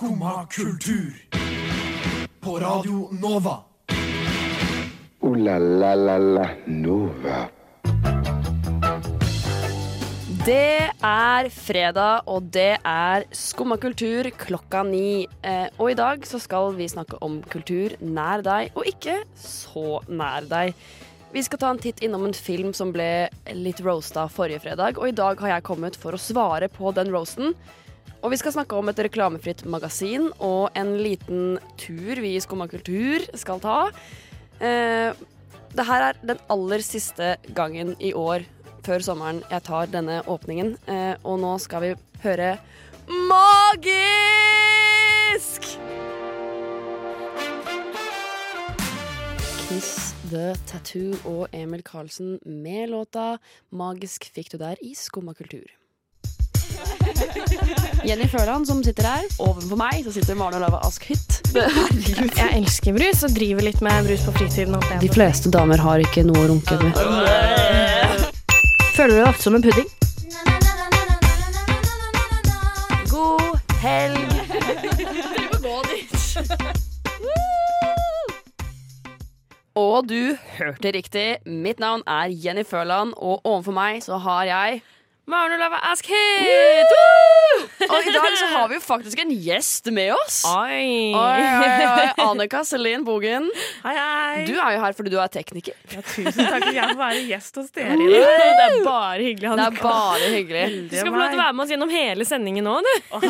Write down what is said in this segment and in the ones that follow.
Skumma kultur. På Radio Nova. O-la-la-la-la Nova. Det er fredag, og det er Skumma kultur klokka ni. Eh, og i dag så skal vi snakke om kultur nær deg, og ikke så nær deg. Vi skal ta en titt innom en film som ble litt roasta forrige fredag, og i dag har jeg kommet for å svare på den roasten. Og vi skal snakke om et reklamefritt magasin og en liten tur vi i Skumma kultur skal ta. Eh, det her er den aller siste gangen i år før sommeren jeg tar denne åpningen. Eh, og nå skal vi høre Magisk! Kiss The Tattoo og Emil Karlsen med låta 'Magisk' fikk du der i Skumma kultur. Jenny Førland som sitter her. Ovenfor meg så sitter Maren Olava Askhytt. Hytt. Jeg elsker brus og driver litt med brus på fritiden. De fleste damer har ikke noe å runke med. Føler du deg ofte som en pudding? God helg! Og du hørte riktig. Mitt navn er Jenny Førland, og overfor meg så har jeg Maren Olava Hit! Og i dag så har vi jo faktisk en gjest med oss. Oi. Oi, oi, oi. Annika Selin Bogen. Hei, hei. Du er jo her fordi du er tekniker. Ja, tusen takk. Jeg får være gjest hos dere i Det er bare hyggelig. Det er bare hyggelig. Du skal få lov til å være med oss gjennom hele sendingen nå, du. Å.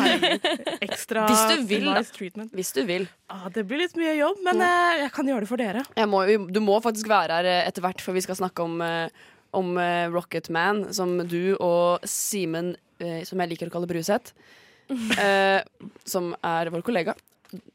Ekstra Hvis du vil, da. treatment. Hvis du vil. Ah, det blir litt mye jobb, men eh, jeg kan gjøre det for dere. Jeg må, du må faktisk være her eh, etter hvert, for vi skal snakke om, eh, om eh, Rocket Man, som du og Simen, eh, som jeg liker å kalle Bruseth, eh, som er vår kollega.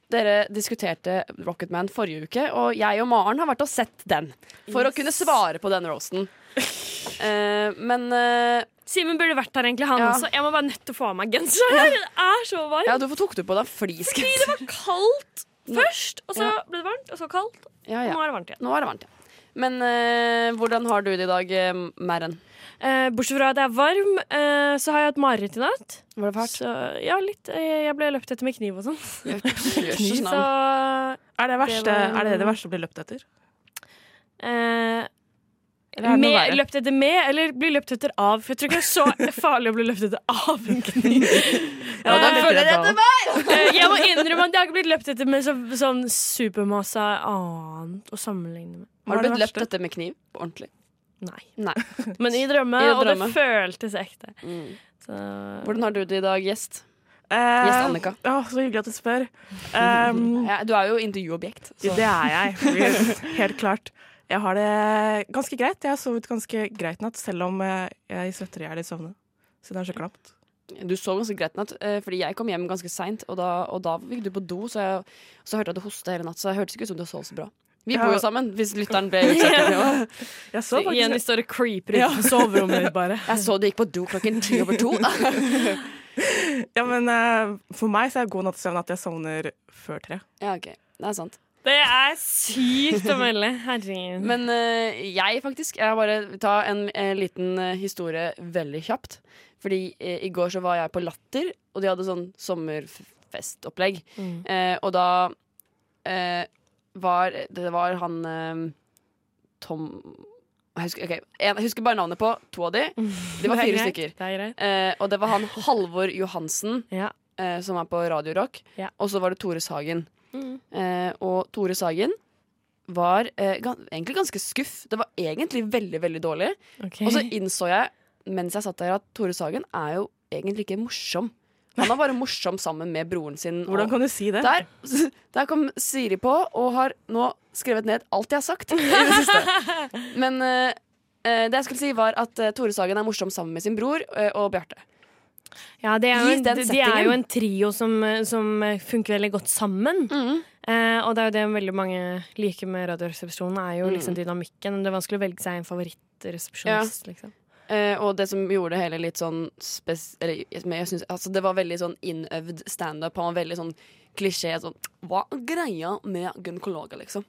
Dere diskuterte Rocket Man forrige uke, og jeg og Maren har vært og sett den. For å kunne svare på den roasten. uh, men uh, Simen burde vært her, egentlig, han Ja. også. Jeg må bare nødt til å få av meg genser. Det er så varmt. ja, hvorfor tok du på deg flis? Det var kaldt først, og så Ja. ble det varmt, og så kaldt. Ja, ja. nå er det varmt igjen. Nå er det varmt, ja. Men eh, hvordan har du det i dag, eh, Mæren? Eh, bortsett fra at jeg er varm, eh, så har jeg hatt mareritt i natt. Var det fælt? Så, ja, litt. Eh, Jeg ble løpt etter med kniv og sånn. Jøsses Så navn. Er det, verste, var- er det det verste å bli løpt etter? eh, Eller er det noe med, verre? løpt etter med, eller bli løpt etter av? For jeg tror ikke det er så farlig å bli løpt etter av en kniv. Ja, det er litt følger redd etter. Eh, jeg må innrømme at jeg har ikke blitt løpt etter med så, sånn supermasse annet å sammenligne med. Har du blitt løpt etter med kniv? På ordentlig? Nei. Nei. Men i drømme, I og det føltes ekte. Mm. Så, Hvordan har du det i dag, gjest? Eh, Gjest Annika. Å, så hyggelig at du spør. Um, Ja, du er jo intervjuobjekt. Så. det er jeg. Helt klart. Jeg har det ganske greit. Jeg har sovet ganske greit natt, selv om eh, jeg svetter i hjel i søvne. Så det er så klamt. Du sov ganske greit natt, eh, fordi jeg kom hjem ganske seint, og, og da gikk du på do, så, jeg, så hørte jeg at du hoste hele natt, så det hørtes ikke ut som du sov så bra. Vi Ja. bor jo sammen, hvis lytteren ble utsatt. Ja. så Jenny står og creeper utenfor soverommet bare. Jeg så du gikk på do klokken ti over to. Ja, men uh, for meg så er god nattesøvn at jeg sovner før tre. Ja, ok. Det er sant. Det er sykt å melde. Herregud. Men uh, jeg faktisk Jeg bare ta en en liten uh, historie veldig kjapt. Fordi eh, i går så var jeg på Latter, og de hadde sånn sommerfestopplegg. Mm. Eh, og da eh, var Det var han eh, Tom jeg husker, okay. en, jeg husker bare navnet på to av de. De var fire stykker. Det er. Eh, og det var han Halvor Johansen, Ja. eh, som er på Radio Rock. Ja. Og så var det Tore Sagen. Mm. Eh, og Tore Sagen var eh, gan egentlig ganske skuff. Det var egentlig veldig, veldig dårlig. Okay. Og så innså jeg mens jeg satt der, at Tore Sagen er jo egentlig ikke morsom. Han er bare morsom sammen med broren sin. Hvordan kan du si det? der, der kom Siri på og har nå skrevet ned alt jeg har sagt. I det siste. Men eh, det jeg skulle si, var at uh, Tore Sagen er morsom sammen med sin bror uh, og Bjarte. Ja, det er jo en, de, er jo en trio som, som funker veldig godt sammen. Eh, og det er jo det veldig mange liker med Radioresepsjonen, er jo liksom dynamikken. Det er vanskelig å velge seg en favorittresepsjonist, liksom. Eh, og det som gjorde det hele litt sånn spes eller, jeg synes, altså, Det var veldig sånn innøvd standup. Han var veldig sånn klisjé sånn Hva er greia med gynekologer, liksom?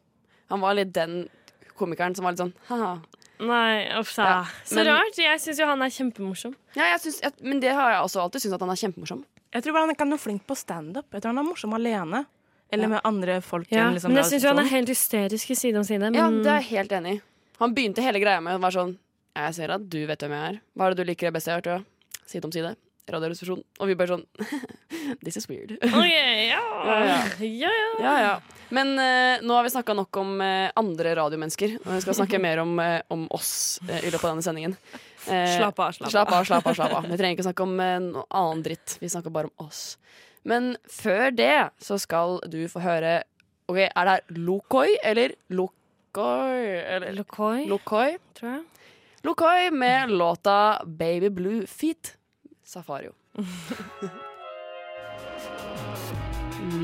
Han var litt den komikeren som var litt sånn haha. Nei, uff. Ja, Så men- rart. Jeg syns jo han er kjempemorsom. Ja, jeg synes, jeg, men det har jeg også alltid syntes at han er kjempemorsom. Jeg tror bare han ikke er noe flink på standup. Jeg tror han er morsom alene. Eller Ja. med andre folk. Ja, liksom men jeg syns jo han er helt hysterisk i Side om side. Men Ja, det er jeg helt enig i. Han begynte hele greia med å være sånn Jeg ser at du vet hvem jeg er. Hva er det du liker best jeg har hørt? Ja? Side om side. Radioresepsjon. Og vi bare sånn This is weird. Ok, yeah, Ja, ja. ja, ja. Men uh, nå har vi snakka nok om uh, andre radiomennesker. Og vi skal snakke mer om, uh, om oss i løpet av denne sendingen. Slapp av, slapp av. Slapp av, slapp av. slapp av Vi trenger ikke snakke om noe annen dritt. Vi snakker bare om oss. Men før det så skal du få høre Ok, Er det her Lokoi eller Lokoi? Eller Lokoi, Lokoi? tror jeg. Lokoi med låta Baby Blue Feet Safario.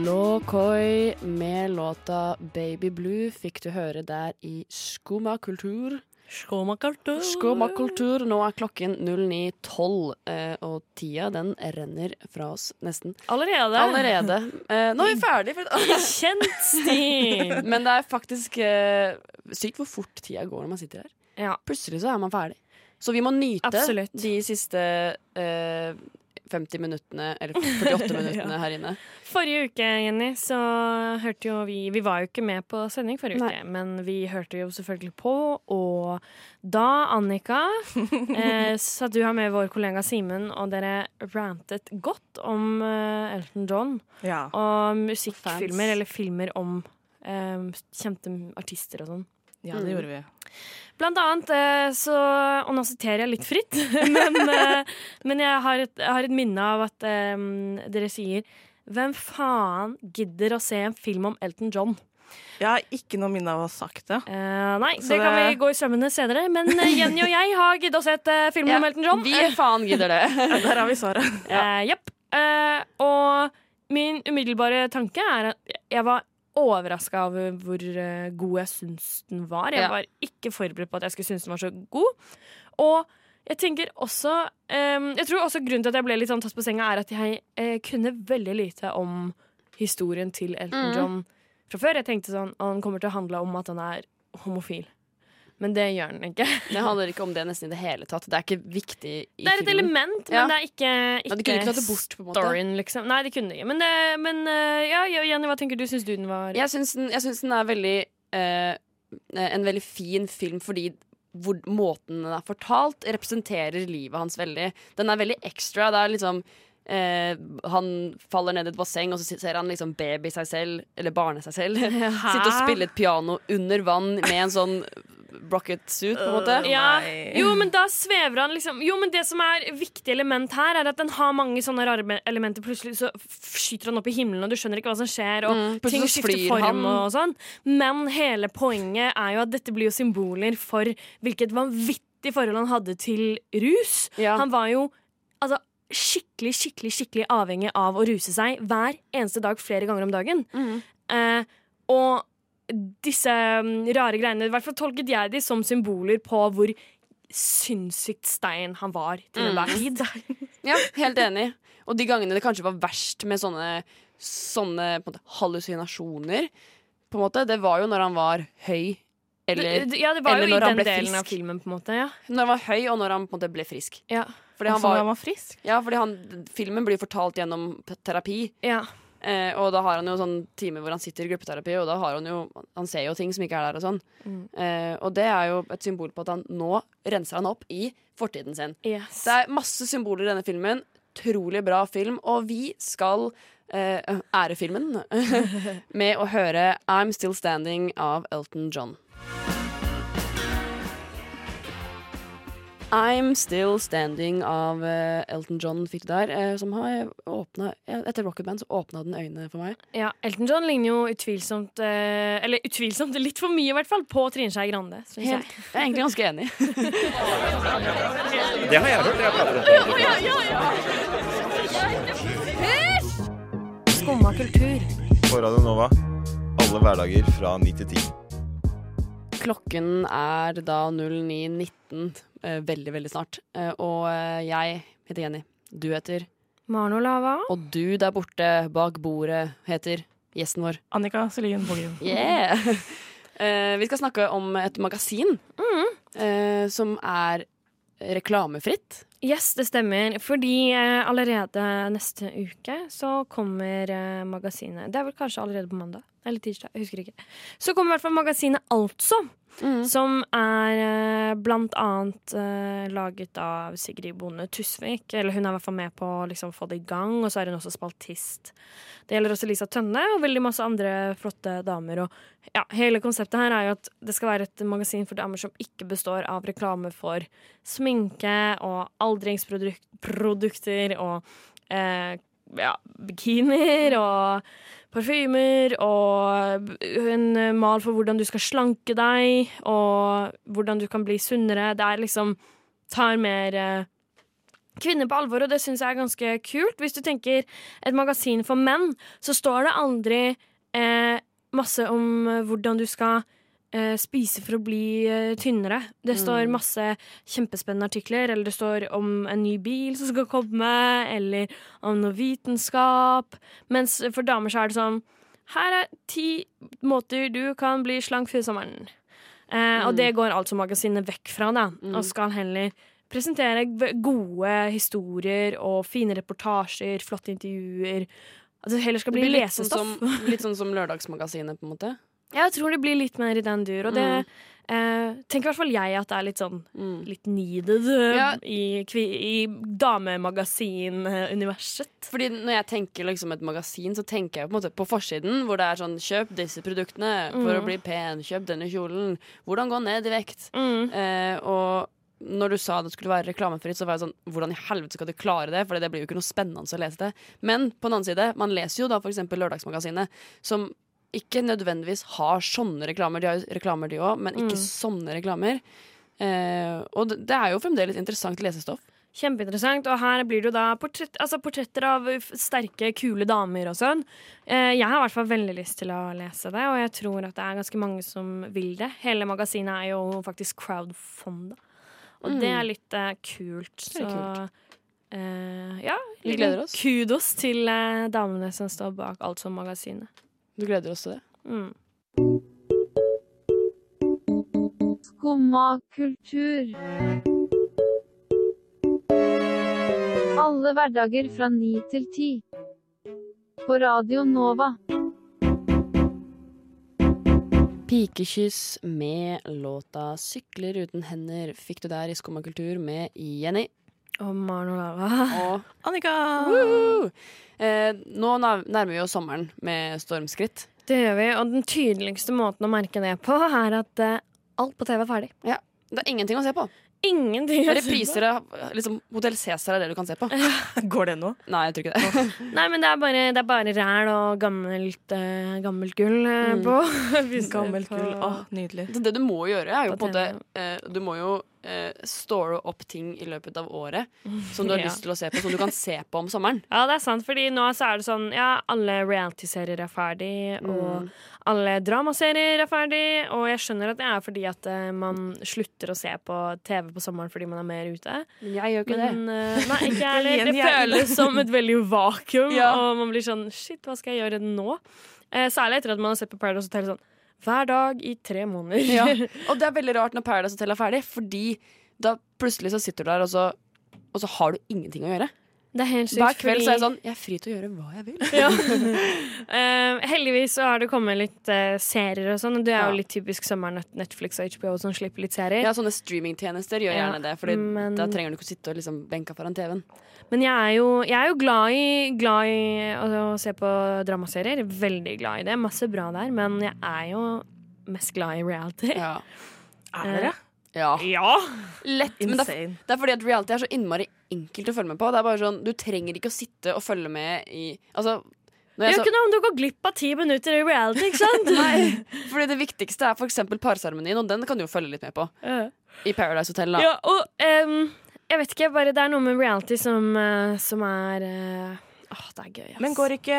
Lokoi med låta Baby Blue fikk du høre der i Skumma kultur. Skåmakultur. Skumma kultur. Nå er klokken 09.12, eh, og tida den renner fra oss nesten. Allerede? Allerede. Eh, nå er vi ferdig. For Kjent stil! Men det er faktisk eh, sykt hvor fort tida går når man sitter her. Ja. Plutselig så er man ferdig. Så vi må nyte Absolutt. de siste eh, 50 minuttene, eller 48 minuttene her inne. Forrige uke, Jenny, så hørte jo vi Vi var jo ikke med på sending forrige Nei. uke, men vi hørte jo selvfølgelig på, og da, Annika, eh, satt du her med vår kollega Simen, og dere rantet godt om eh, Elton John Ja. og musikkfilmer, eller filmer om eh, kjente artister og sånn. ja, det gjorde vi. Blant annet eh, så Og nå siterer jeg litt fritt, men, eh, men jeg, har et, jeg har et minne av at um, dere sier Hvem faen gidder å se en film om Elton John? Jeg har ikke noe minne av å ha sagt det. Uh, nei, Så det kan vi gå i sømmene senere. Men Jenny og jeg har giddet å se et uh, film Ja, om Elton John. Vi faen gidder det. Der har vi svaret. Eh, Jepp. Uh, og min umiddelbare tanke er at jeg var overraska over hvor eh, god jeg syns den var. Jeg var ikke forberedt på at jeg skulle synes den var så god. Og jeg tenker også um, Jeg tror også grunnen til at jeg ble litt sånn tatt på senga, er at jeg eh, kunne veldig lite om historien til Elton Mm. John fra før. Jeg tenkte sånn han kommer til å handle om at han er homofil. Men det gjør den ikke. Det handler ikke om det nesten i det hele tatt. Det er ikke viktig Det er et filmen. element, men Ja. det er ikke, Ja, de kunne ikke tatt det bort, på en måte. storyen, liksom. Nei, de kunne ikke. Men, det, men eh, ja, Jenny, hva tenker du? Syns du den var Jeg syns den, den er veldig eh, En veldig fin film fordi hvor måten den er fortalt, representerer livet hans veldig. Den er veldig ekstra. Det er liksom eh, Han faller ned i et basseng, og så ser han liksom baby seg selv, eller barne seg selv, sitte og spille et piano under vann med en sånn rocket suit, på en måte. Ja, jo, men da svever han liksom Jo, men det som er viktig element her, er at den har mange sånne rare elementer. Plutselig så skyter han opp i himmelen, og du skjønner ikke hva som skjer, og Mm, ting skifter form han. og sånn. Men hele poenget er jo at dette blir jo symboler for hvilket vanvittig forhold han hadde til rus. Ja. Han var jo altså skikkelig, skikkelig, skikkelig avhengig av å ruse seg hver eneste dag flere ganger om dagen. Mm. Eh, og disse mm, rare greiene I hvert fall tolket jeg de som symboler på hvor sinnssykt stein han var til Mm. enhver tid. Ja, helt enig. Og de gangene det kanskje var verst med sånne, sånne på måte, hallusinasjoner, på en måte, det var jo når han var høy. Eller Det- ja, det var eller jo i den delen av frisk. filmen, på en måte. Ja. når han var høy, og når han på en måte ble frisk. Ja. Fordi han når var, han var frisk. ja, fordi han, filmen blir fortalt gjennom terapi. ja. Eh, og da har han jo sånn time hvor han sitter i gruppeterapi, og da har han jo Han ser jo ting som ikke er der og sånn. Mm. Eh, og det er jo et symbol på at han nå renser han opp i fortiden sin. Yes. Det er masse symboler i denne filmen. Trolig bra film. Og vi skal eh, ære filmen med å høre I'm Still Standing av Elton John. I'm Still Standing av eh, Elton John fikk du der. eh, som har åpnet, Etter Etter Rocketband så åpna den øynene for meg. Ja, Elton John ligner jo utvilsomt eh, Eller utvilsomt, litt for mye i hvert fall, på Trine Skei Grande. Helt, jeg. Jeg er egentlig ganske enig. Det har jeg hørt. Jeg prater om Skumma kultur. På Radio Nova. Alle hverdager fra 9 til 10. Klokken er da 09.19, eh, veldig, veldig snart. Eh, og eh, jeg heter Jenny. Du heter Marno Lava. Og du der borte bak bordet heter gjesten vår. Annika Selin Bogen. Yeah! Uh, vi skal snakke om et magasin eh, som er reklamefritt. Yes, det stemmer. Fordi uh, allerede neste uke så kommer eh, magasinet Det er vel kanskje allerede på mandag eller tirsdag. jeg husker ikke. Så kommer i hvert fall magasinet Altså. Som er eh, blant annet uh, laget av Sigrid Bonde Tusvik. Eller hun er i hvert fall med på å liksom, få det i gang, og så er hun også spaltist. Det gjelder også Lisa Tønne og veldig masse andre flotte damer. Og ja, hele konseptet her er jo at det skal være et magasin for damer som ikke består av reklame for sminke og aldringsprodukter og eh, ja, bikinier og parfymer og en mal for hvordan du skal slanke deg, og hvordan du kan bli sunnere. Det er liksom tar mer eh, kvinner på alvor, og det syns jeg er ganske kult. Hvis du tenker et magasin for menn, så står det aldri eh, masse om eh, hvordan du skal spise for å bli eh, tynnere. Det står masse kjempespennende artikler, eller det står om en ny bil som skal komme, eller om noe vitenskap. Mens for damer så er det sånn Her er ti måter du kan bli slank før sommeren. Eh, Og det går altså magasinet vekk fra, da, og skal heller presentere gode historier og fine reportasjer, flotte intervjuer. Altså heller skal Det bli blir litt sånn, som, litt sånn som Lørdagsmagasinet, på en måte. Jeg tror det blir litt mer i den dur, og det eh, tenker i hvert fall jeg at det er litt sånn Mm. litt needed eh, Ja. i, i damemagasinuniverset. Fordi når jeg tenker liksom et magasin, så tenker jeg på på forsiden, hvor det er sånn Kjøp disse produktene for å bli pen. Kjøp denne kjolen. Hvordan gå ned i vekt. Mm. Eh, og når du sa det skulle være reklamefritt, så var jeg sånn Hvordan i helvete skal du klare det? For det blir jo ikke noe spennende å lese det. Men på den annen side, man leser jo da f.eks. Lørdagsmagasinet, som ikke nødvendigvis har sånne reklamer. De har jo reklamer, de òg, men ikke sånne reklamer. Eh, og det, det er jo fremdeles interessant lesestoff. Kjempeinteressant. Og her blir det jo da portrett, altså portretter av sterke, kule damer og sånn. Eh, jeg har i hvert fall veldig lyst til å lese det, og jeg tror at det er ganske mange som vil det. Hele magasinet er jo faktisk crowdfonda. Og det er litt eh, kult. Så er eh, ja, Vi gleder oss. kudos til eh, damene som står bak Altså-magasinet. Du gleder oss til det? Mm. Skumma kultur. Alle hverdager fra ni til ti. På Radio Nova. Pikekyss med låta 'Sykler uten hender' fikk du der i Skumma kultur med Jenny. Og Maren Olava. Og Annika! Eh, nå nærmer vi oss sommeren med stormskritt. Det gjør vi, og den tydeligste måten å merke det på, er at eh, alt på TV er ferdig. Det er ingenting å se på. Ingenting. å se på. Repriser av liksom, Hotell Cæsar er det du kan se på. Går det nå? Nei, jeg tror ikke det. Nei, men det er bare, det er bare ræl og gammelt, eh, gammelt gull eh, Mm. på. Hvis Gammelt på- gull. Åh, nydelig. Det, det du må gjøre, er jo På på en måte eh, Du må jo eh, store opp ting i løpet av året som du har Ja. lyst til å se på, som du kan se på om sommeren. Ja, det er sant, fordi nå så er det sånn Ja, alle reality-serier er ferdig, og Mm. alle dramaserier er ferdig, og jeg skjønner at det er fordi at uh, man slutter å se på TV på sommeren fordi man er mer ute. Men jeg gjør Men eh, nei, ikke jeg heller. Det føles som et veldig vakuum, Ja. og man blir sånn Shit, hva skal jeg gjøre nå? Særlig etter at man har sett på Paradise Hotel sånn hver dag i tre måneder. Ja. Og det er veldig rart når Paradise Hotel er ferdig, fordi da plutselig så sitter du der, og så, og så har du ingenting å gjøre. Det er helt sykt. Hver kveld fordi- så er jeg sånn Jeg er fri til å gjøre hva jeg vil. Ja. uh, heldigvis så har det kommet litt uh, serier og sånn. Det er Ja. jo litt typisk sommeren at Netflix og HBO som slipper litt serier. Ja, sånne streamingtjenester gjør Ja, gjerne det, Fordi men- da trenger du ikke å sitte og liksom benka foran TV-en. Men jeg er jo, jeg er jo glad, i, glad i å, se på dramaserier. Veldig glad i det. Masse bra der. Men jeg er jo mest glad i reality. Ja. Er dere? Ja. Ja! Lett. Men det er, det er fordi at reality er så innmari enkelt å følge med på. Det er bare sånn, Du trenger ikke å sitte og følge med i Altså når jeg jo så, noe om du går glipp av ti minutter i reality, ikke sant? Nei, fordi det viktigste er f.eks. parseremonien, og den kan du jo følge litt med på. Uh. I Paradise Hotel. da Ja, og um, jeg vet ikke, bare det er noe med reality som, uh, som er eh, Åh, det er gøy, ass. Men går ikke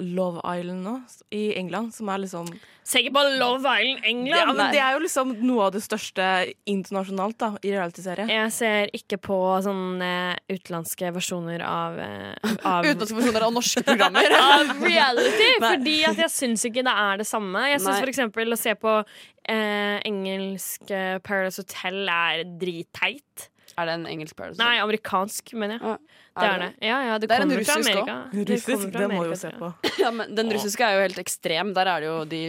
Love Island nå, i England, som er liksom Se ikke på Love Island England! ja, men Det er jo liksom noe av det største internasjonalt da, i realityserie. Jeg ser ikke på sånne utenlandske versjoner av, eh, av Utenlandske versjoner av norske programmer. av reality, Nei. fordi at jeg syns ikke det er det samme. Jeg syns for eksempel å se på eh, engelsk eh, Paradise Hotel er dritteit. Er det en engelsk Paradise? Hotel? Nei, amerikansk, mener jeg. Ja. Det er det. Ja, ja, det, Det er en russisk òg. russisk Det det må vi jo se på. Ja, men den russiske er jo helt ekstrem. Der er det jo de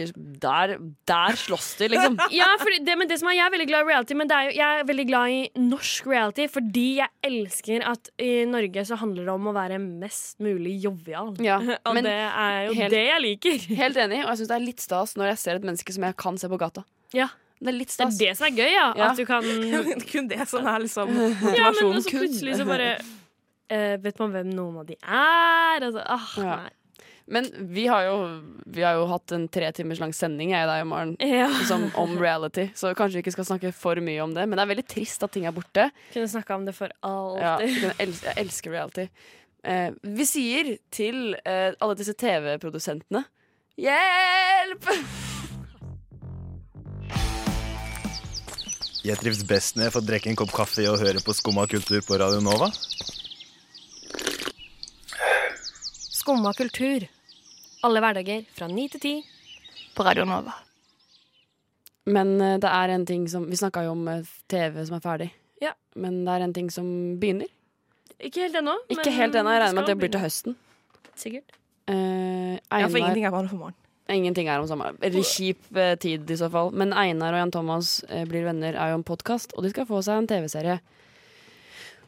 Der, der slåss de, liksom. Ja, for det, men det som er, Jeg er veldig glad i reality, men det er jo, jeg er veldig glad i norsk reality fordi jeg elsker at i Norge så handler det om å være mest mulig jovial. Ja, Og men det er jo helt- det jeg liker. helt enig, og jeg syns det er litt stas når jeg ser et menneske som jeg kan se på gata. Ja, Det er litt Det er det som er gøy, ja. Ja. At du kan Kun det som er liksom Ja, men så også plutselig så bare eh, Vet man hvem noen av de er? Altså, ah, Ja. nei. Men vi har jo, vi har jo hatt en tre timers lang sending, jeg deg og Maren. Ja. liksom, om reality, så kanskje vi ikke skal snakke for mye om det. Men det er veldig trist at ting er borte. Kunne snakka om det for Ja, alltid. jeg jeg elsker reality. Eh, vi sier til eh, alle disse TV-produsentene Hjelp! Jeg trives best når jeg får drikke en kopp kaffe og høre på Skumma kultur på Radio Nova. Skumma kultur. Alle hverdager fra ni til ti på Radio Nova. Men eh, det er en ting som Vi snakka jo om eh, TV som er ferdig. Ja. Men det er en ting som begynner. Ikke helt ennå. Ikke helt ennå. Jeg regner med at det blir til høsten. Sikkert. Eh, Ja, for ingenting er bare for morgen. Ingenting er om sommeren. Eller kjip eh, tid i så fall. Men Einar og Jan Thomas eh, blir venner er jo en podkast, og de skal få seg en TV-serie.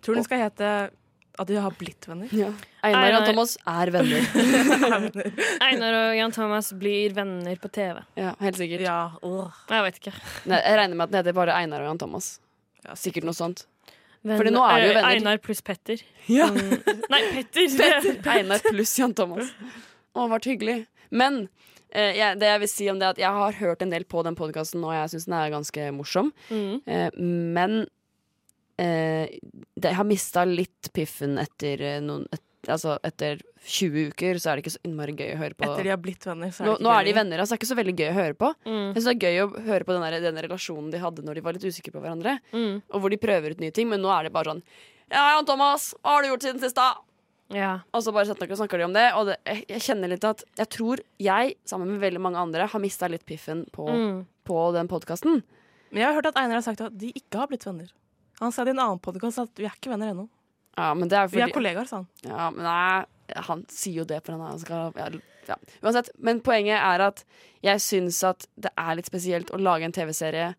Tror den skal hete at de har blitt venner. Einar og Jan Thomas er venner. Einar og Jan Thomas blir venner på TV. Ja, helt sikkert. Ja. Jeg vet ikke. Nei, jeg regner med at den heter bare Einar og Jan Thomas. Ja, Sikkert noe sånt. Venn- Fordi nå er de jo eh, venner. Einar pluss Petter. Ja. Nei, Petter. Einar pluss Jan Thomas. Å, vært hyggelig. Men eh, jeg, det jeg vil si om det er at jeg har hørt en del på den podkasten, og jeg syns den er ganske morsom. Mm. Eh, men eh, jeg har mista litt piffen etter eh, noen et, Altså etter 20 uker så er det ikke så innmari gøy å høre på. Etter de har blitt venner, så er Nå, det ikke nå er de venner, altså. Det er ikke så veldig gøy å høre på. Mm. Jeg synes det er gøy å høre på den, der, den relasjonen de hadde når de var litt usikre på hverandre. Mm. Og hvor de prøver ut nye ting, men nå er det bare sånn Ja, Jan Thomas, hva har du gjort siden sist, da? Ja. Og så bare og snakker de om det. Og det, jeg kjenner litt at Jeg tror jeg, sammen med veldig mange andre, har mista litt piffen på, Mm. på den podkasten. Men jeg har hørt at Einar har sagt at de ikke har blitt venner. Han sa det i en annen podkast at vi er ikke venner ennå. Ja, men det er Vi er kollegaer, sa han. Ja, men nei, han sier jo det for han skal ja, ja. Uansett. Men poenget er at jeg syns at det er litt spesielt å lage en TV-serie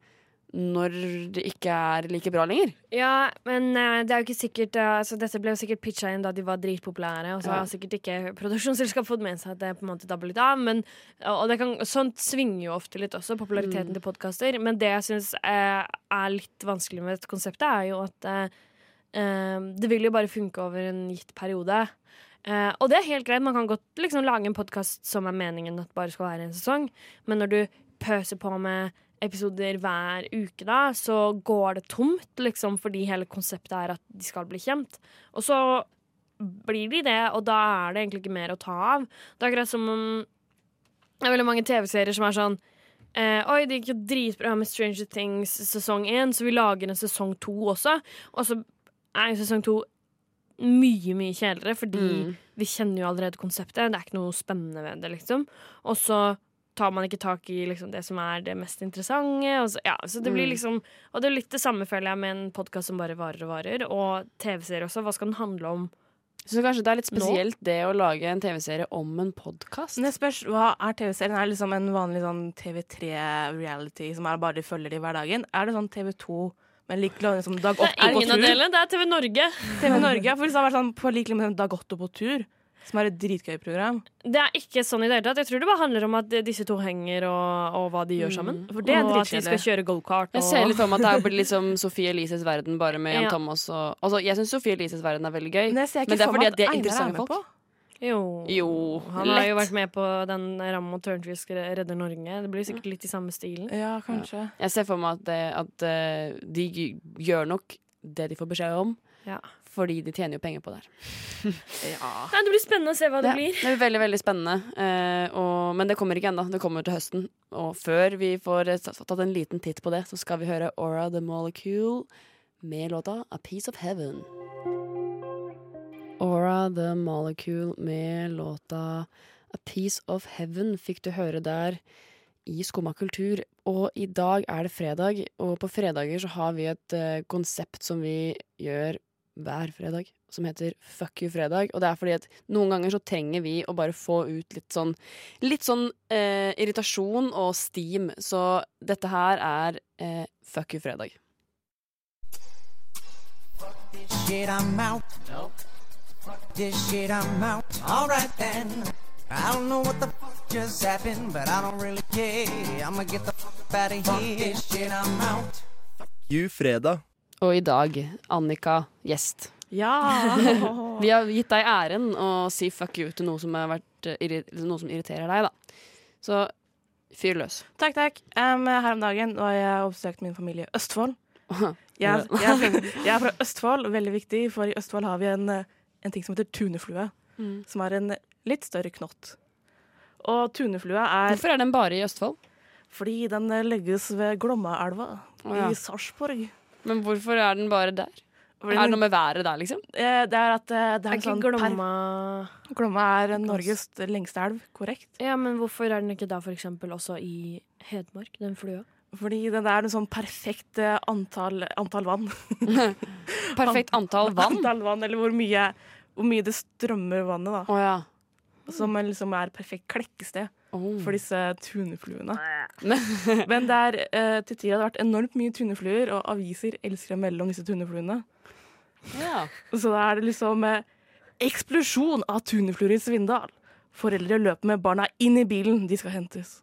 når det ikke er like bra lenger. Ja, men eh, det er jo ikke sikkert eh, altså, Dette ble jo sikkert pitcha inn da de var dritpopulære, og så Ja. har sikkert ikke produksjonsselskap fått med seg at det på en måte dabber litt av. Men, og det kan, sånt svinger jo ofte litt også, populariteten til podkaster. Men det jeg syns eh, er litt vanskelig med dette konseptet, er jo at eh, eh, det vil jo bare funke over en gitt periode. Eh, og det er helt greit, man kan godt liksom lage en podkast som er meningen at bare skal være en sesong, men når du pøser på med episoder hver uke, da, så går det tomt, liksom, fordi hele konseptet er at de skal bli kjent. Og så blir de det, og da er det egentlig ikke mer å ta av. Det er akkurat som om det er veldig mange TV-serier som er sånn eh, Oi, det gikk jo dritbra med Stranger Things sesong én, så vi lager en sesong to også. Og så er jo sesong to mye, mye kjedeligere, fordi Mm. vi kjenner jo allerede konseptet. Det er ikke noe spennende ved det, liksom. Og så tar man ikke tak i liksom, det som er det mest interessante. Og så, ja, så det blir Mm. liksom Og det er litt det samme, føler jeg, med en podkast som bare varer og varer. Og TV-serier også. Hva skal den handle om? Så kanskje det er litt spesielt det å lage en TV-serie om en podkast. Men hva er TV-serien? Er det liksom en vanlig sånn TV3-reality som er bare de følger de hverdagen? Er det sånn TV2 med like lønn som Dag Det er ingen av delene. Det er TV Norge. TV Norge, for det har vært sånn på like linje med Dag Otto på tur, som er et dritgøy program. Det er ikke sånn i det hele tatt. Jeg tror det bare handler om at disse to henger, og, og hva de gjør sammen. For det er og at de skal kjøre gokart. Jeg ser litt for meg at det er blitt liksom Sofie Elises verden, bare med Jan Ja. Thomas og Altså, jeg syns Sofie Elises verden er veldig gøy. Men Men det er fordi at det er interessante med folk. på. Jo. Jo, Han har jo vært med på den Ramm og Tørnquist redder Norge. Det blir sikkert litt i samme stilen. Ja, kanskje. Jeg ser for meg at, det, at eh, de gjør nok det de får beskjed om, Ja. fordi de tjener jo penger på det her. Ja. Nei, det blir spennende å se hva det Ja, blir. det blir veldig, veldig spennende. Eh, og, men det kommer ikke ennå. Det kommer til høsten. Og før vi får eh, tatt en liten titt på det, så skal vi høre Aura the Molecule med låta A Piece of Heaven. Aura the Molecule med låta A Piece of Heaven fikk du høre der i Skumma kultur. Og i dag er det fredag, og på fredager så har vi et uh, konsept som vi gjør hver fredag, som heter Fuck you fredag. Og det er fordi at noen ganger så trenger vi å bare få ut litt sånn Litt sånn eh, irritasjon og steam. Så dette her er eh, Fuck you fredag. shit, I'm out. Nope. Fuck this shit, I'm out. Alright then. I don't know what the fuck just happened, but I don't really care. I'ma get the fuck out of here. Fuck this shit, I'm out. You fredag. Og i dag, Annika, gjest. ja. Vi har gitt deg æren å si fuck you til noe som, har vært, eh, noe som irriterer deg, da. Så fyr løs. Takk, takk. Um, her om dagen var jeg oppsøkt min familie i Østfold. Jeg, jeg, jeg er fra Østfold, veldig viktig, for i Østfold har vi en, en ting som heter tuneflue. Mm. Som er en litt større knott. Og tuneflue er Hvorfor er den bare i Østfold? fordi den eh, legges ved Glommaelva oh, ja. i Sarpsborg. Men hvorfor er den bare der? Fordi Er det noe med været der, liksom? Eh, Det er at eh, det er Er en sånn Glomma Glomma er Norges lengste elv, korrekt? Ja, men hvorfor er den ikke da eksempel også i Hedmark, den flua? Fordi det er en sånn perfekt eh, antall, antall vann. Perfekt antall vann? Antall vann, Eller hvor mye, hvor mye det strømmer vannet, da. Å ja. Som liksom er perfekt klekkested Oh. for disse tunefluene. Men det er eh, til tider har det vært enormt mye tunefluer, og aviser elsker å melde om disse tunefluene. ja. Så da er det liksom eh, eksplosjon av tunefluer i Svindal. Foreldre løper med barna inn i bilen, de skal hentes.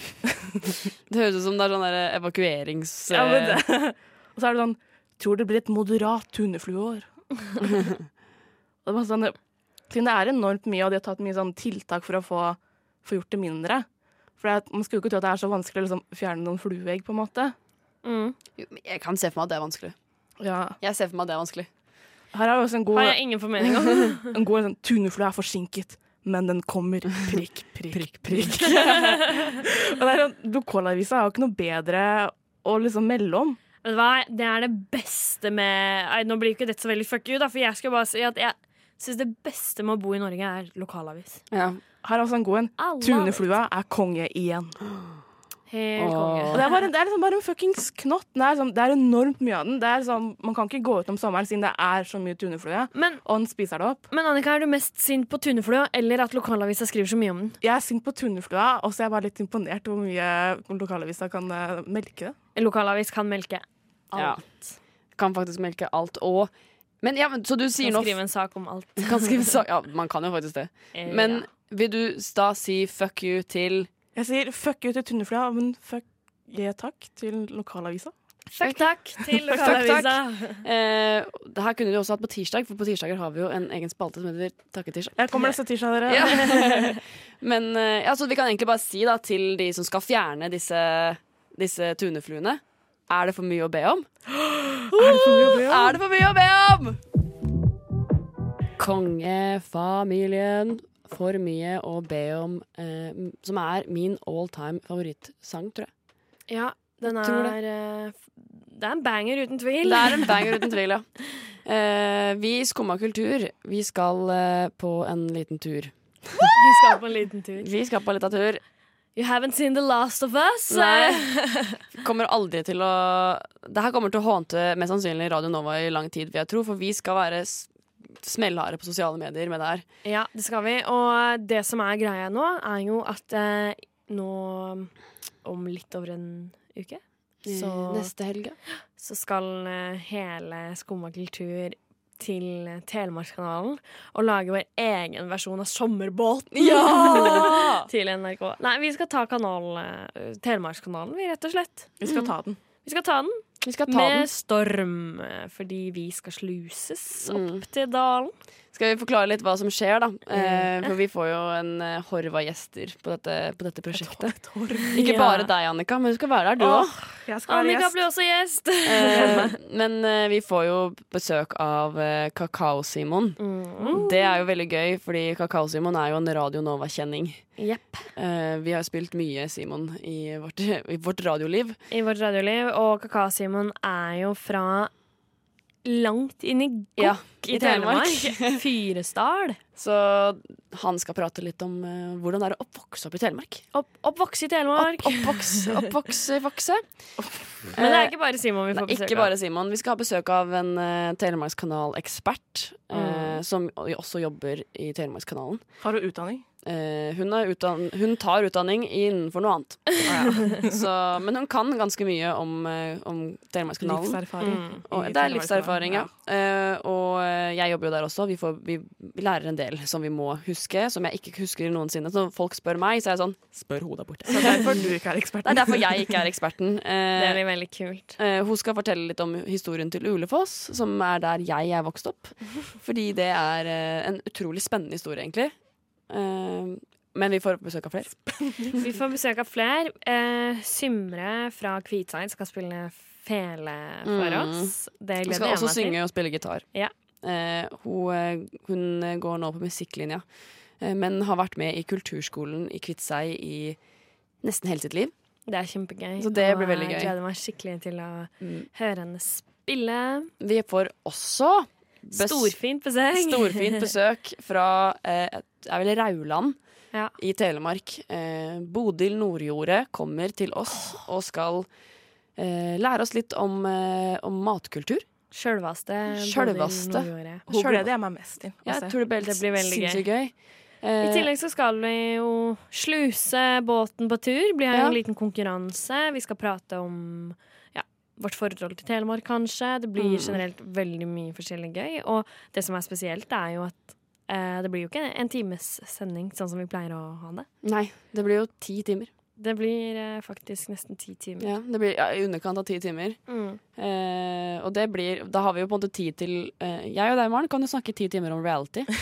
Det høres ut som det er sånn der evakuerings... Ja, men det. Og så er det sånn Tror det blir et moderat tuneflueår. Det var sånn, siden det er enormt mye, og de har tatt mye sånn tiltak for å få, få gjort det mindre. For Man skulle jo ikke tro at det er så vanskelig å liksom, fjerne noen flueegg, på en måte. Mm. Jo, men Jeg kan se for meg at det er vanskelig. Ja. Jeg ser for meg at det er vanskelig. Her er også en god, Har jeg ingen formening om. en god sånn, Tuneflue er forsinket, men den kommer. Prikk, prikk, prikk. og det er sånn, Lokalavisa er jo ikke noe bedre å liksom melde om. Vet du hva, det er det beste med Nei, Nå blir ikke dette så veldig fuck you, da, for jeg skal bare si at jeg syns det beste med å bo i Norge er lokalavis. Ja. Her er også en god en. Tuneflua er konge igjen. Helt konge. Og det er, bare, det er liksom bare en fuckings knott. Det er, sånn, det er enormt mye av den. Det er sånn, man kan ikke gå ut om sommeren siden det er så mye tuneflue, Men, og den spiser det opp. men Annika, er du mest sint på tuneflua eller at lokalavisa skriver så mye om den? Jeg er sint på tuneflua, og så er jeg bare litt imponert hvor mye lokalavisa kan eh, melke. En lokalavis kan melke Ja. alt. Kan faktisk melke alt. Og men, ja, men, Så du sier Kan nå skrive en sak om alt. kan skrive sak Ja, man kan jo faktisk det. Eh, Men ja. Vil du da si fuck you til Jeg sier fuck you til Tunneflya, men fuck yeah, takk til lokalavisa. Fuck takk til lokalavisa. eh, Det her kunne du også hatt på tirsdag, for på tirsdager har vi jo en egen spalte som heter Takketirsdag. Jeg kommer neste tirsdag, dere. Ja. Men eh, ja, så vi kan egentlig bare si da til de som skal fjerne disse, disse tunefluene Er det for mye å be om? Er det for mye å be om? Er det for mye å be om? Kongefamilien. For mye å be om. Eh, som er min all time favorittsang, tror jeg. Ja, den er det. Det er en banger, uten tvil. Det er en banger uten tvil, ja. Eh, vi i Skumma kultur, vi skal eh, på en liten tur. Vi skal på en liten tur. Vi skal på en liten tur. You haven't seen The Last of Us? Nei. Kommer aldri til å Det her kommer til å hånte mest sannsynlig Radio Nova i lang tid, vil jeg tro, for vi skal være smellharde på sosiale medier med det her. Ja, det skal vi. Og det som er greia nå, er jo at eh, nå om litt over en uke så, Eh, Neste helg, ja. så skal eh, hele Skumma kultur til Telemarkskanalen og lage vår egen versjon av Sommerbåten. til NRK. Nei, vi skal ta kanal, eh, Telemarkskanalen, vi, rett og slett. Vi skal ta den. Vi skal ta den Vi skal ta med den. storm, eh, fordi vi skal sluses opp Mm. til dalen. Skal vi forklare litt hva som skjer, da? Eh, for vi får jo en eh, horv av gjester på dette, på dette prosjektet. Ikke bare deg, Annika, men du skal være der, du òg. Annika gjest. blir også gjest. Eh, men eh, vi får jo besøk av Kakao-Simon. Mm. Det er jo veldig gøy, fordi Kakao-Simon er jo en Radio Nova-kjenning. Eh, vi har spilt mye Simon i vårt, i vårt radioliv. I vårt radioliv. Og Kakao-Simon er jo fra langt inn i Gokk Ja, i, Telemark. Fyresdal. Så han skal prate litt om uh, hvordan det er å oppvokse opp i Telemark. Opp, oppvokse i Telemark. Opp, oppvokse, oppvokse, vokse. Men det er ikke bare Simon vi får besøk ikke av. bare Simon. Vi skal ha besøk av en uh, Telemarkskanal-ekspert. mm. uh, som også jobber i Telemarkskanalen. Har du utdanning? Uh, hun, er utdann hun tar utdanning innenfor noe annet. Så, men hun kan ganske mye om, uh, om Telemarkskanalen. Livserfaring. Mm. Og det er livserfaring, ja. Uh, og eh, jeg jobber jo der også. Vi, får, vi, vi lærer en del som vi må huske, som jeg ikke husker noensinne. Så når folk spør meg, så er jeg sånn Spør hodet borte. Så det er derfor du ikke er eksperten. Det er derfor jeg ikke er eksperten. Eh, Det blir veldig kult. Eh, hun skal fortelle litt om historien til Ulefoss, som er der jeg er vokst opp. Fordi det er eh, en utrolig spennende historie, egentlig. Eh, men vi får besøk av flere. Vi får besøk av flere. Eh, Symre fra Kviteseid skal spille fele for Mm. oss. Det gleder skal jeg også meg til. synge og spille gitar. Ja. Eh, hun, eh, hun går nå på musikklinja, eh, men har vært med i kulturskolen i Kviteseid i nesten hele sitt liv. Det er kjempegøy. Så det blir veldig gøy. Jeg gleder meg skikkelig til å Mm. høre henne spille. Vi får også bes- Storfint besøk. storfint besøk fra eh, det er vel Rauland Ja. i Telemark. Eh, Bodil Nordjordet kommer til oss og skal eh, lære oss litt om, om matkultur. Sjølvaste. Sjølvaste. Hun gleder jeg meg mest til. Ja, jeg tror det blir, Det blir veldig sinnssykt gøy. I Eh, tillegg så skal vi jo sluse båten på tur. Blir Ja. en liten konkurranse. Vi skal prate om ja, vårt forhold til Telemark, kanskje. Det blir Mm. generelt veldig mye forskjellig gøy. Og det som er spesielt, er jo at eh, det blir jo ikke en times sending sånn som vi pleier å ha det. Nei, det blir jo ti timer. Det blir eh, faktisk nesten ti timer. Ja, det blir ja, i underkant av ti timer. Mm. Eh, og det blir Da har vi jo på en måte tid til eh, Jeg og deg, Maren, kan jo snakke ti timer om reality.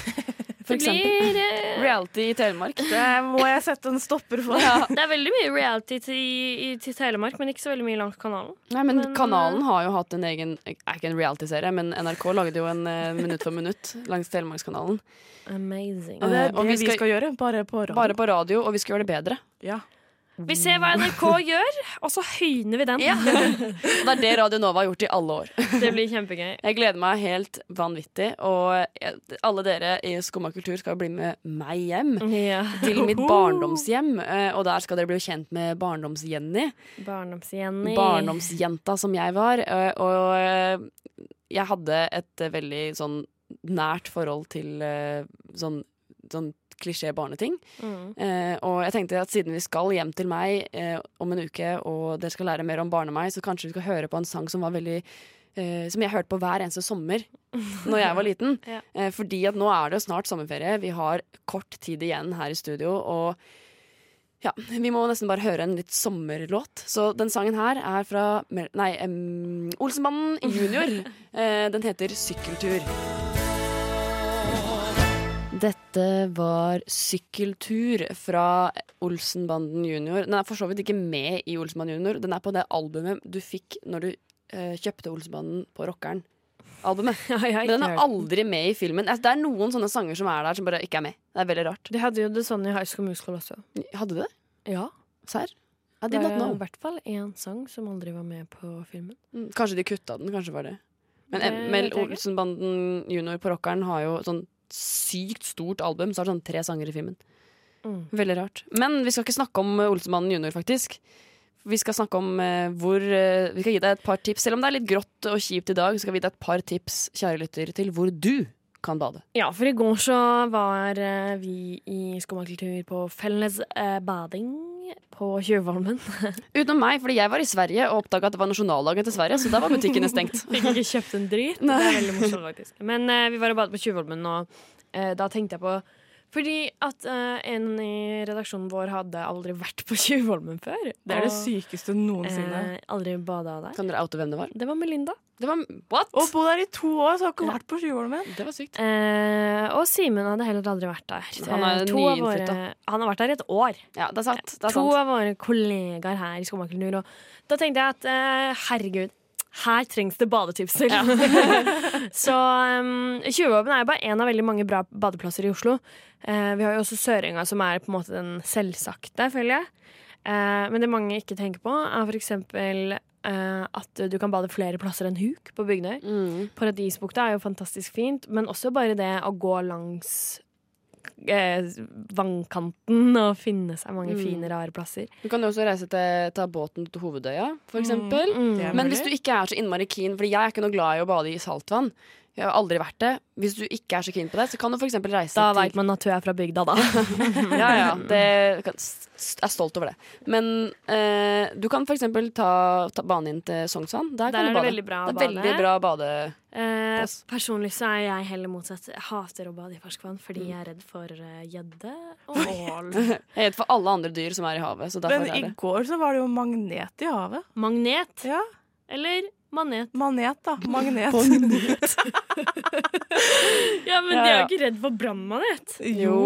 For Det eksempel. blir eh, Reality i Telemark. Det må jeg sette en stopper for. Det er veldig mye reality til, i, til Telemark, men ikke så veldig mye langs kanalen. Nei, men, Men, kanalen har jo hatt en egen Er ikke en reality-serie, men NRK lagde jo en eh, Minutt for minutt langs Telemarkskanalen. Amazing. Og det er Eh, og det vi vi skal- skal, gjøre, bare på radio. Bare på radio, og vi skal gjøre det bedre. Ja. Vi ser hva NRK gjør, og så høyner vi den. Ja. det er det Radio Nova har gjort i alle år. Det blir kjempegøy. Jeg gleder meg helt vanvittig, og alle dere i Skumma kultur skal bli med meg hjem. Ja. Til mitt barndomshjem, eh, og der skal dere bli kjent med Barndoms-Jenny. Barndoms-Jenny. Barndomsjenta som jeg var. eh, Og eh, jeg hadde et veldig sånn nært forhold til sånn, sånn klisjé barneting. Mm. Eh, og jeg tenkte at siden vi skal hjem til meg eh, om en uke, og dere skal lære mer om barne-meg, så kanskje vi skal høre på en sang som var veldig eh, som jeg hørte på hver eneste sommer Når jeg var liten. Ja. Eh, fordi at nå er det jo snart sommerferie. Vi har kort tid igjen her i studio. Og ja, vi må nesten bare høre en litt sommerlåt. Så den sangen her er fra Nei, um, Olsenbanden junior. Eh, den heter 'Sykkeltur'. Dette var 'Sykkeltur' fra Olsenbanden junior. Den er for så vidt ikke med i Olsenbanden junior. Den er på det albumet du fikk når du uh, kjøpte Olsenbanden på rockeren. Albumet. Ja, Men den er aldri med i filmen. Altså, Det er noen sånne sanger som er der, som bare ikke er med. Det er veldig rart. De hadde jo det sånn i High School Musical også. Hadde de det? Ja. Serr? I Det var i hvert fall én sang som aldri var med på filmen. Mm, Kanskje de kutta den, kanskje var det. Men Mel. Olsenbanden junior på rockeren har jo sånn sykt stort album, så har det sånn tre sanger i filmen. Mm. Veldig rart. Men vi skal ikke snakke om Olsemannen jr., junior, faktisk. Vi skal snakke om eh, hvor eh, Vi skal gi deg et par tips. Selv om det er litt grått og kjipt i dag, skal vi gi deg et par tips, kjære lytter, til hvor du kan bade. Ja, for i går så var eh, vi i Skomakultur på felles eh, bading på Tjuvholmen. Utenom meg, fordi jeg var i Sverige og oppdaga at det var nasjonaldagen til Sverige, så da var butikkene stengt. Fikk ikke kjøpt en drit. Det er veldig morsomt, faktisk. Men eh, vi var og badet på Tjuvholmen, og eh, da tenkte jeg på Fordi at uh, en i redaksjonen vår hadde aldri vært på Tjuvholmen før. Det er det sykeste noensinne. eh, aldri bada der. Kan dere oute hvem det var? Det var Melinda. Det var What? Og bo der i to år, så har ikke Ja. vært på Tjuvholmen. Det var sykt. Eh, og Simen hadde heller aldri vært der. Han er Eh, våre- nyinnflytta. Han har vært der i et år. Ja, det er sant. Det er to sant. av våre kollegaer her i Skummakultur. Og da tenkte jeg at eh, herregud, her trengs det badetips til. så um, Tjuvholmen er jo bare én av veldig mange bra badeplasser i Oslo. Uh, vi har jo også Sørenga, som er på en måte den selvsagte, føler jeg. Uh, men det mange ikke tenker på, er for eksempel eh, at du kan bade flere plasser enn Huk på Bygdøy. Mm. Paradisbukta er jo fantastisk fint, men også bare det å gå langs eh, vannkanten og finne seg mange Mm. fine, rare plasser. Du kan jo også reise til, ta båten til Hovedøya, for eksempel. Mm. Men hvis du ikke er så innmari keen, Fordi jeg er ikke noe glad i å bade i saltvann. Jeg har aldri vært det. Hvis du ikke er så keen på det, så kan du eksempel reise Da til veit man at du er fra bygda, da. Ja, ja. Det kan, jeg er stolt over det. Men eh, du kan eksempel ta, ta bane inn til Sognsvann. Der, Der kan er du det bade. veldig bra det er veldig bade. bra bade. Eh, personlig så er jeg heller motsatt. Jeg hater å bade i ferskvann fordi jeg er redd for gjedde uh, og ål. Jeg er redd for alle andre dyr som er i havet. Så Men i går så var det jo magnet i havet. Magnet. Ja, Eller manet. Manet, da. Magnet. Ja, men Ja, de er jo ikke redd for brannmanet. Jo.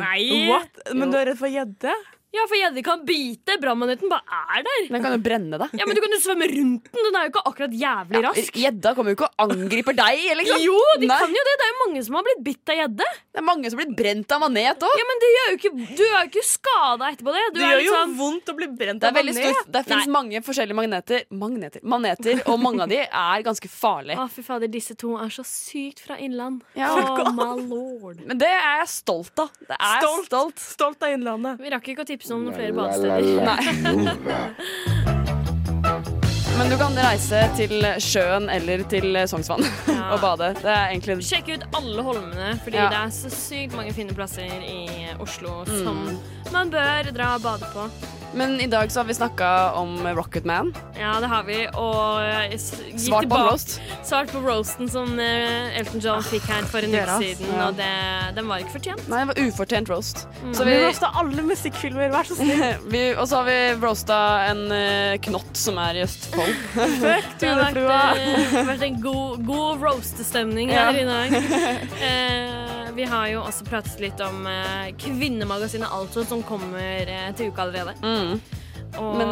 Nei. What? Men du er redd for gjedde? Ja, for gjedde kan bite. Brannmaneten bare er der. Den kan jo brenne deg. Ja, Men du kan jo svømme rundt den. Den er jo ikke akkurat jævlig rask. Gjedda kommer jo ikke og angriper deg, liksom. Jo, de Nei. kan jo det. Det er jo mange som har blitt bitt av gjedde. Det er mange som har blitt brent av manet òg. Ja, men det gjør jo ikke, du er jo ikke skada etterpå det. Du Det er gjør jo liksom vondt å bli brent Det av manet. stort. Det fins mange forskjellige magneter. Magneter. Maneter, og mange av de er ganske farlige. Å, fy fader, disse to er så sykt fra innland. Ja. Oh, my lord. Men det er jeg stolt av. Det er Stolt. stolt. Stolt av Innlandet. Vi rakk ikke å tipse om noen flere badesteder. Nei. Men du kan reise til sjøen eller til Sognsvann Ja. og bade. Det er egentlig Sjekk ut alle holmene, fordi Ja. det er så sykt mange fine plasser i Oslo Mm. som man bør dra og bade på. Men i dag så har vi snakka om Rocket Man. Ja, det har vi. Og eh, gikk Svart på roast. Svart på roasten som eh, Elton John fikk her for en uke siden, Ja. og det, den var ikke fortjent. Nei, det var ufortjent roast. Mm. Så Vi vi, roasta alle musikkfilmer, vær så snill. og så har vi roasta en eh, knott som er i Østfold. Fuck Det har vært, vært en god, god roastestemning Ja. i dag. Eh, vi har jo også pratet litt om eh, kvinnemagasinet Altså, som kommer eh, til uka allerede. Mm. Og Men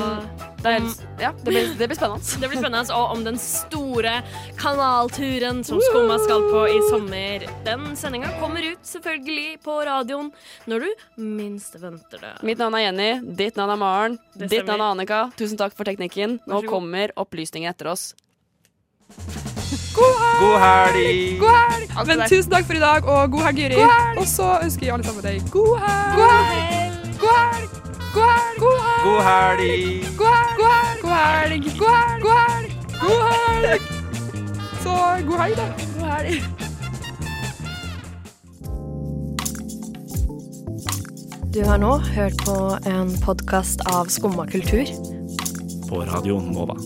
det, er, ja, det, blir, det blir spennende. det blir spennende. Og om den store kanalturen som Skumma skal på i sommer. Den sendinga kommer ut selvfølgelig på radioen når du minst venter det. Mitt navn er Jenny, ditt navn er Maren, ditt navn er Annika. Tusen takk for teknikken. Nå kommer opplysningen etter oss. God helg! God helg! God helg. Men tusen takk for i dag, og god helg, Juri. Og så ønsker vi alle sammen deg god helg! God helg! God helg! God helg! God helg! God helg! God helg! God helg! Så god helg, da. God helg. Du har nå hørt på en podkast av Skumma kultur. På radioen Nova.